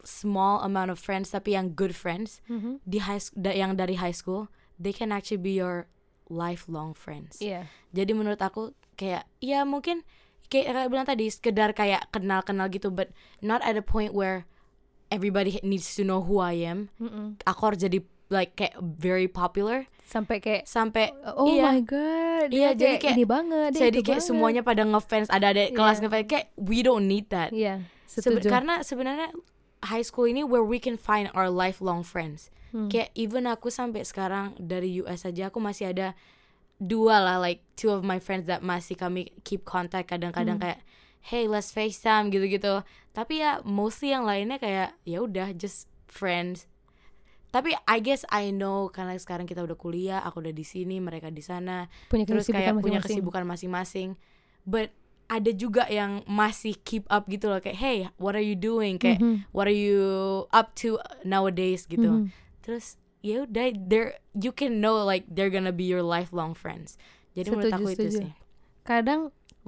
small amount of friends tapi yang good friends Mhm. di high da- yang dari high school they can actually be your lifelong friends. Iya. Jadi menurut aku kayak ya mungkin kayak kayak bilang tadi sekedar kayak kenal-kenal gitu but not at a point where everybody needs to know who I am. Mm-mm. Aku harus jadi like kayak very popular sampai kayak sampai oh iya, my god Iya, jadi kayak ini banget jadi kayak banget. semuanya pada ngefans ada ada kelas Iya. ngefans kayak we don't need that. iya Sebe- karena sebenarnya high school ini where we can find our lifelong friends. Hmm. Kayak even aku sampai sekarang dari US aja aku masih ada dua lah like two of my friends that masih kami keep contact kadang-kadang Hmm. kayak hey let's FaceTime gitu-gitu. Tapi ya mostly yang lainnya kayak ya udah just friends. Tapi I guess I know karena sekarang kita udah kuliah, aku udah di sini, mereka di sana punya terus kayak punya masing-masing. kesibukan masing-masing but ada juga yang masih keep up gitu loh kayak hey what are you doing kayak Mhm. what are you up to nowadays gitu Mhm. terus ya udah there you can know like they're gonna be your lifelong friends jadi menurut Setuju, aku itu setuju. sih kadang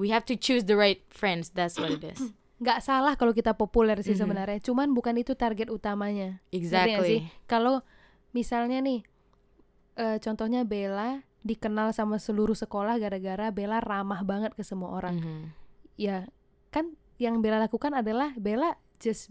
we have to choose the right friends. That's what it is. Nggak salah kalau kita populer sih Mhm. sebenarnya. Cuman bukan itu target utamanya. Exactly. kalau misalnya nih eh, contohnya Bella dikenal sama seluruh sekolah gara-gara Bella ramah banget ke semua orang. Mhm. ya kan yang Bella lakukan adalah Bella just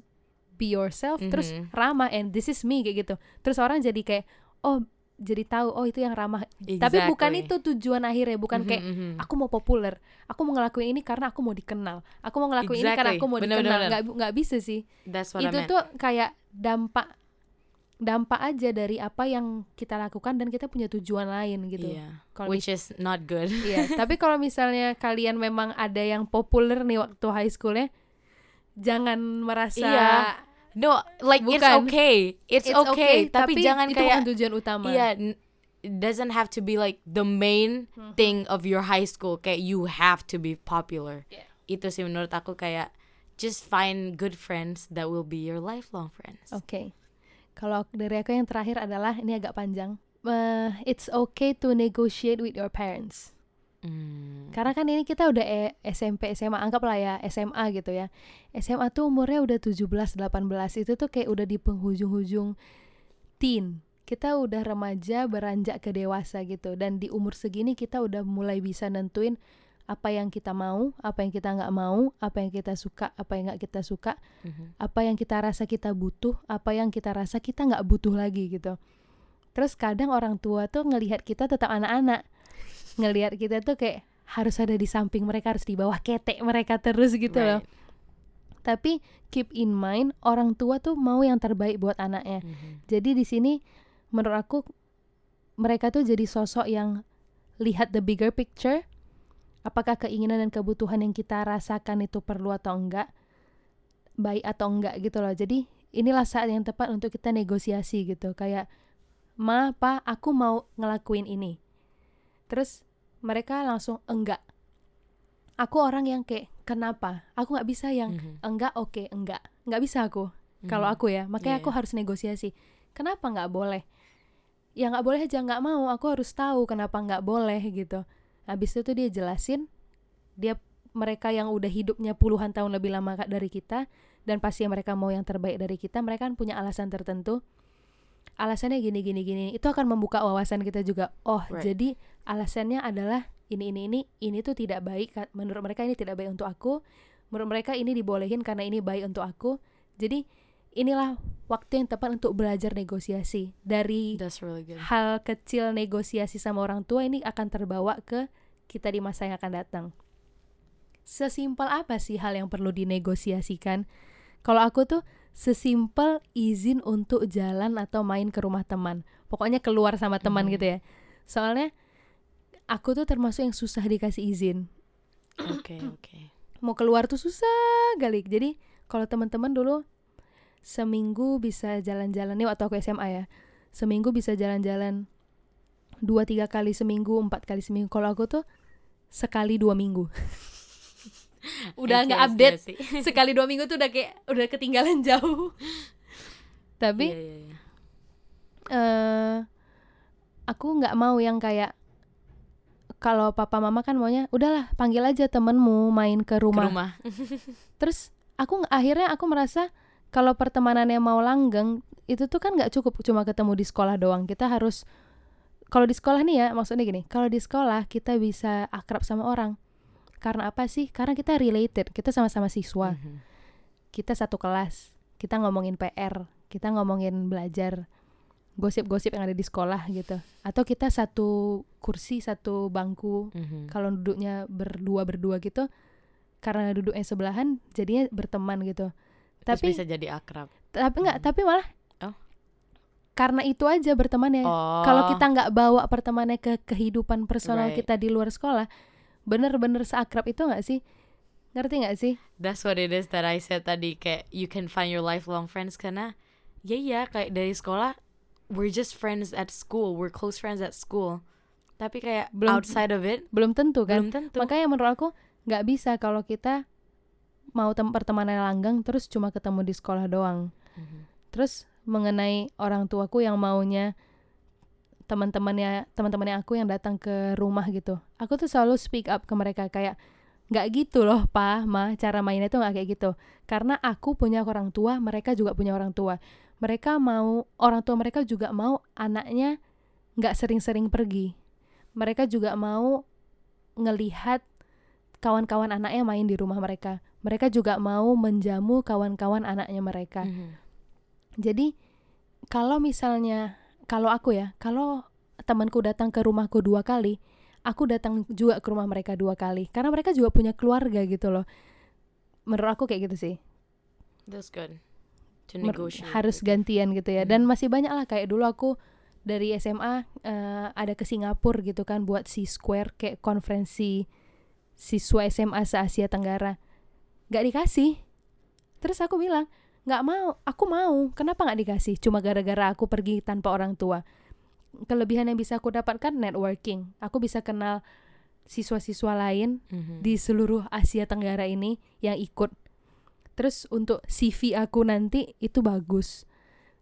be yourself terus Mhm. ramah and this is me kayak gitu. Terus orang jadi kayak oh jadi tahu oh itu yang ramah. Tapi bukan Exactly. itu tujuan akhirnya bukan Mhm, kayak mhm. aku mau populer aku mau ngelakuin ini karena aku mau dikenal aku mau ngelakuin ini karena Exactly. aku mau Bener, dikenal. nggak nggak bisa sih. That's what I itu meant. tuh kayak dampak dampak aja dari apa yang kita lakukan dan kita punya tujuan lain gitu. Yeah kalau which is not good. Iya, tapi kalau misalnya kalian memang ada yang populer nih waktu high schoolnya, jangan merasa Iya, No, like it's Bukan. okay. It's, it's okay, tapi, jangan itu kayak bukan tujuan utama. Iya, n- it doesn't have to be like the main Mhm. thing of your high school. Kayak you have to be popular. Yeah. Itu sih menurut aku kayak just find good friends that will be your lifelong friends. Oke. Kalau dari aku yang terakhir adalah ini agak panjang. Eh, it's okay to negotiate with your parents. Hmm. Karena kan ini kita udah e- SMP, SMA, anggaplah ya SMA gitu ya. SMA tuh umurnya udah 17, 18. Itu tuh kayak udah di penghujung-hujung teen. Kita udah remaja beranjak ke dewasa gitu. Dan di umur segini kita udah mulai bisa nentuin apa yang kita mau, apa yang kita nggak mau, apa yang kita suka, apa yang nggak kita suka, Mhm. apa yang kita rasa kita butuh, apa yang kita rasa kita nggak butuh lagi gitu. Terus kadang orang tua tuh ngelihat kita tetap anak-anak, ngelihat kita tuh kayak harus ada di samping mereka, harus di bawah ketek mereka terus gitu loh. Right. Tapi keep in mind orang tua tuh mau yang terbaik buat anaknya. Mhm. Jadi di sini menurut aku mereka tuh jadi sosok yang lihat the bigger picture. Apakah keinginan dan kebutuhan yang kita rasakan itu perlu atau enggak? Baik atau enggak gitu loh. Jadi inilah saat yang tepat untuk kita negosiasi gitu. Kayak, "Ma, Pa, aku mau ngelakuin ini." Terus mereka langsung enggak. Aku orang yang kayak, "Kenapa?" Aku nggak bisa yang Mhm. enggak, oke, enggak. Nggak bisa aku kalau Mhm. aku ya makanya Iya, aku harus negosiasi kenapa nggak boleh ya nggak boleh aja nggak mau aku harus tahu kenapa nggak boleh gitu habis itu dia jelasin dia mereka yang udah hidupnya puluhan tahun lebih lama dari kita dan pasti mereka mau yang terbaik dari kita mereka kan punya alasan tertentu alasannya gini gini gini itu akan membuka wawasan kita juga oh Right. jadi alasannya adalah ini ini ini ini tuh tidak baik menurut mereka ini tidak baik untuk aku menurut mereka ini dibolehin karena ini baik untuk aku jadi inilah waktu yang tepat untuk belajar negosiasi dari That's really good. hal kecil negosiasi sama orang tua ini akan terbawa ke kita di masa yang akan datang. Sesimpel apa sih hal yang perlu dinegosiasikan? Kalau aku tuh sesimpel izin untuk jalan atau main ke rumah teman. Pokoknya keluar sama teman Mhm. gitu ya. Soalnya aku tuh termasuk yang susah dikasih izin. Oke, oke. Mau keluar tuh susah kali. Jadi kalau teman-teman dulu seminggu bisa jalan-jalan nih waktu aku SMA ya. Seminggu bisa jalan-jalan dua tiga kali seminggu, empat kali seminggu. Kalau aku tuh sekali dua minggu. udah I see, nggak update I see. sekali dua minggu tuh udah kayak udah ketinggalan jauh. Tapi Iya, iya, iya. eh aku nggak mau yang kayak kalau papa mama kan maunya udahlah panggil aja temenmu main ke Ke rumah. rumah. Terus aku akhirnya aku merasa kalau pertemanannya mau langgeng itu tuh kan nggak cukup cuma ketemu di sekolah doang. Kita harus kalau di sekolah nih ya maksudnya gini, kalau di sekolah kita bisa akrab sama orang. Karena apa sih? Karena kita related, kita sama-sama siswa. Mhm. kita satu kelas, kita ngomongin PR, kita ngomongin belajar, gosip-gosip yang ada di sekolah gitu. Atau kita satu kursi, satu bangku. Mhm. Kalau duduknya berdua-berdua gitu, karena duduknya sebelahan, jadinya berteman gitu. Terus Tapi bisa jadi akrab. tapi nggak, Hmm. tapi malah Oh. karena itu aja bertemannya. Oh. Kalau kita nggak bawa pertemanannya ke kehidupan personal Right. kita di luar sekolah, bener-bener seakrab itu nggak sih? Ngerti nggak sih? That's what it is that I said tadi kayak you can find your lifelong friends karena ya ya kayak dari sekolah we're just friends at school, we're close friends at school. Tapi kayak Belum- outside of it Belum tentu kan? belum tentu. Makanya menurut aku nggak bisa kalau kita mau tem pertemanan langgang terus cuma ketemu di sekolah doang. Mhm. Terus mengenai orang tuaku yang maunya teman-temannya teman-temannya aku yang datang ke rumah gitu. Aku tuh selalu speak up ke mereka kayak nggak gitu loh, Pa, Ma, cara mainnya tuh nggak kayak gitu. Karena aku punya orang tua, mereka juga punya orang tua. Mereka mau orang tua mereka juga mau anaknya nggak sering-sering pergi. Mereka juga mau ngelihat kawan-kawan anaknya main di rumah mereka. Mereka juga mau menjamu kawan-kawan anaknya mereka. Mhm. Jadi kalau misalnya kalau aku ya, kalau temanku datang ke rumahku dua kali, aku datang juga ke rumah mereka dua kali karena mereka juga punya keluarga gitu loh. Menurut aku kayak gitu sih. That's good. To negotiate. harus with. gantian gitu ya. Dan Hmm. masih banyak lah kayak dulu aku dari SMA eh, ada ke Singapura gitu kan buat si Square kayak konferensi siswa SMA se Asia Tenggara. Gak dikasih. Terus aku bilang, nggak mau, aku mau. Kenapa nggak dikasih? Cuma gara-gara aku pergi tanpa orang tua. Kelebihan yang bisa aku dapatkan networking. Aku bisa kenal siswa-siswa lain Mhm. di seluruh Asia Tenggara ini yang ikut. Terus untuk CV aku nanti itu bagus.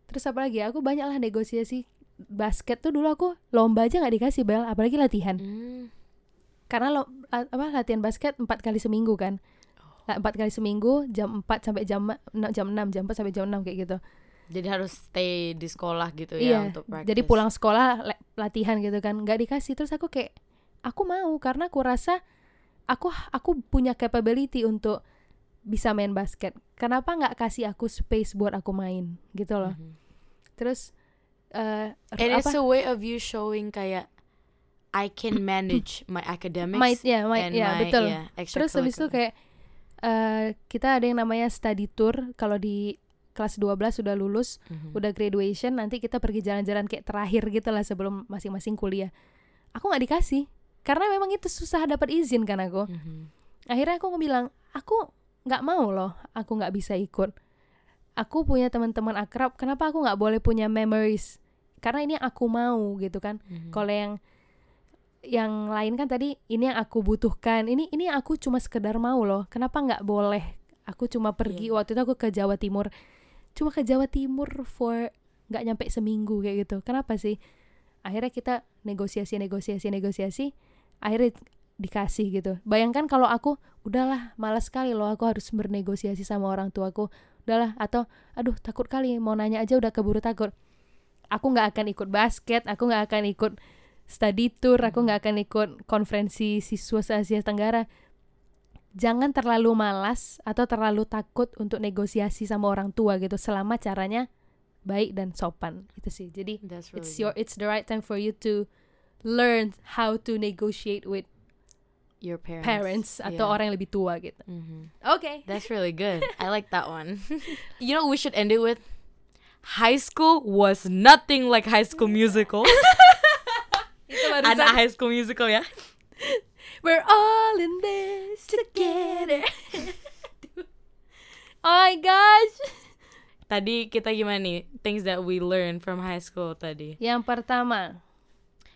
Terus apa lagi? Aku banyaklah negosiasi basket tuh dulu aku lomba aja nggak dikasih bel, apalagi latihan. Mm. karena lo apa latihan basket empat kali seminggu kan empat kali seminggu jam 4 sampai jam enam- jam 6 jam 4 sampai jam 6 kayak gitu. Jadi harus stay di sekolah gitu ya iya untuk practice. jadi pulang sekolah latihan gitu kan nggak dikasih. Terus aku kayak aku mau karena aku rasa aku aku punya capability untuk bisa main basket. Kenapa nggak kasih aku space buat aku main gitu loh. Mhm. terus eh And apa? it's a way of you showing kayak I can manage my academics my ya my and ya my betul. yeah, terus habis itu kayak eh kita ada yang namanya study tour kalau di kelas 12 sudah lulus Mhm. udah graduation nanti kita pergi jalan-jalan kayak terakhir gitu lah sebelum masing-masing kuliah aku nggak dikasih karena memang itu susah dapat izin kan aku Mhm. akhirnya aku bilang aku nggak mau loh aku nggak bisa ikut aku punya teman-teman akrab kenapa aku nggak boleh punya memories karena ini yang aku mau gitu kan Mhm. kalau yang yang lain kan tadi ini yang aku butuhkan. Ini ini yang aku cuma sekedar mau loh. Kenapa nggak boleh? Aku cuma pergi Iya. waktu itu aku ke Jawa Timur. Cuma ke Jawa Timur for nggak nyampe seminggu kayak gitu. Kenapa sih? Akhirnya kita negosiasi negosiasi negosiasi. Akhirnya dikasih gitu. Bayangkan kalau aku udahlah malas sekali loh aku harus bernegosiasi sama orang tuaku. Udahlah atau aduh takut kali mau nanya aja udah keburu takut. Aku nggak akan ikut basket aku nggak akan ikut study tour aku nggak akan ikut konferensi siswa se Asia Tenggara jangan terlalu malas atau terlalu takut untuk negosiasi sama orang tua gitu selama caranya baik dan sopan itu sih jadi That's really it's your it's the right time for you to learn how to negotiate with your parents, parents atau Yeah. orang yang lebih tua gitu Mhm. oke That's really good. I like that one. you know, we should end it with High school was nothing like High School Musical. barusan High School Musical ya. we're all in this together oh my gosh Tadi kita gimana nih? Things that we learn from high school tadi. yang pertama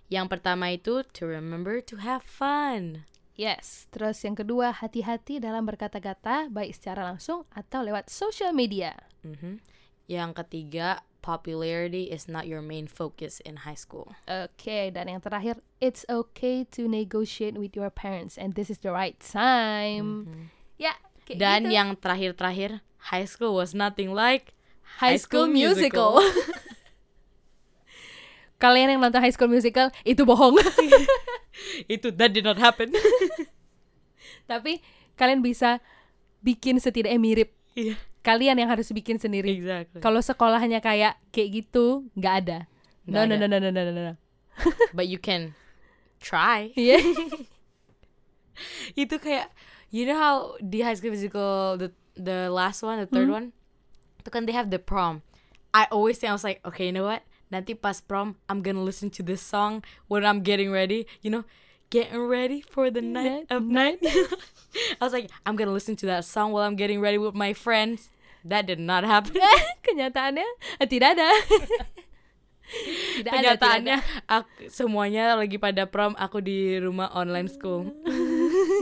Yang pertama itu to remember to have fun. Yes, terus yang kedua hati-hati dalam berkata-kata baik secara langsung atau lewat social media. Mhm. Yang ketiga, popularity is not your main focus in high school. Oke, dan yang terakhir, it's okay to negotiate with your parents and this is the right time. Mhm. Ya, kayak Dan gitu. yang terakhir-terakhir, high school was nothing like High School Musical. Kalian yang nonton High School Musical itu bohong. itu that did not happen. Tapi kalian bisa bikin setidaknya mirip. Iya, Kalian yang harus bikin sendiri. exactly. Kalau sekolahnya kayak kayak gitu, nggak ada. No, Nggak no, ada. no, no, no, no, no, no. But you can try. Iya. itu kayak you know how di High School Musical the the last one, the third Hmm. one, itu kan they have the prom. I always think I was like, okay, you know what? Nanti pas prom, I'm gonna listen to this song when I'm getting ready. You know, getting ready for the night Night, of night. I was like, I'm gonna listen to that song while I'm getting ready with my friends. That did not happen. Kenyataannya eh, tidak ada. tidak ada, Kenyataannya tidak aku, semuanya lagi pada prom, aku di rumah online school.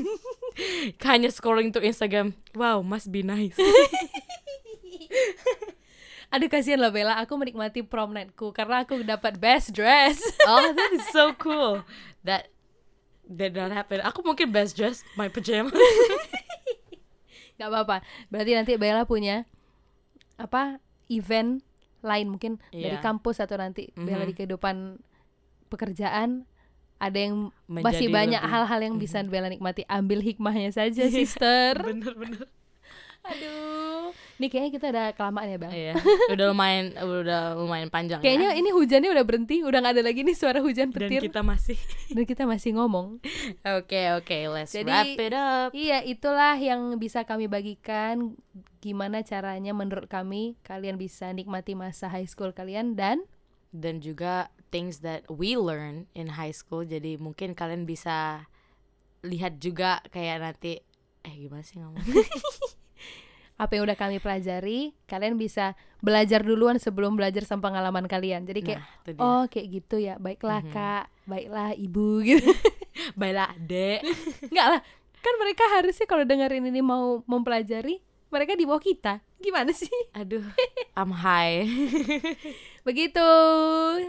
Hanya scrolling to Instagram. Wow, must be nice. ada. Aduh kasihan loh Bella, aku menikmati prom nightku karena aku dapat best dress. oh, that is so cool. That did not happen. Aku mungkin best dress my pajamas. Gak apa-apa. Berarti nanti Bella punya apa event lain mungkin dari Iya. kampus atau nanti Bella Mhm. di kehidupan pekerjaan ada yang Menjadi masih banyak hal-hal yang bisa Bella nikmati. Ambil hikmahnya saja, sister. bener bener. Aduh. Nih kayaknya kita udah kelamaan ya, Bel. Iya, udah lumayan udah lumayan panjang Kayaknya ya. ini hujannya udah berhenti, udah nggak ada lagi nih suara hujan Dan petir. kita masih Dan kita masih ngomong. Oke, oke, let's Jadi- wrap it up. Iya, itulah yang bisa kami bagikan. Gimana caranya menurut kami kalian bisa nikmati masa high school kalian dan Dan juga things that we learn in high school. Jadi mungkin kalian bisa lihat juga kayak nanti eh gimana sih ngomong? apa yang udah kami pelajari, kalian bisa belajar duluan sebelum belajar sama pengalaman kalian. Jadi kayak Nah, oh kayak gitu ya. Baiklah, Mhm. Kak. Baiklah, Ibu gitu. Baiklah, Dek. Enggak lah. Kan mereka harusnya kalau dengerin ini mau mempelajari, mereka di bawah kita. Gimana sih? Aduh, I'm high. Begitu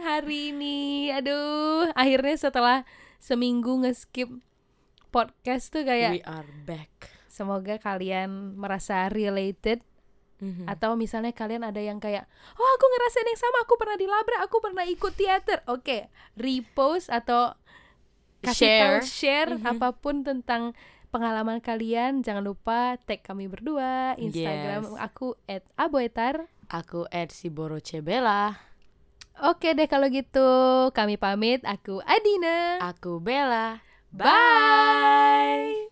hari ini. Aduh, akhirnya setelah seminggu nge-skip podcast tuh kayak We are back. Semoga kalian merasa related Mhm. atau misalnya kalian ada yang kayak oh aku ngerasain yang sama aku pernah dilabrak aku pernah ikut teater oke repost atau kasih tahu Share. share Mhm. apa pun tentang pengalaman kalian jangan lupa tag kami berdua Instagram Yes. aku @aboetar Aku Cebela. oke deh kalau gitu kami pamit aku Adina Aku Bella. bye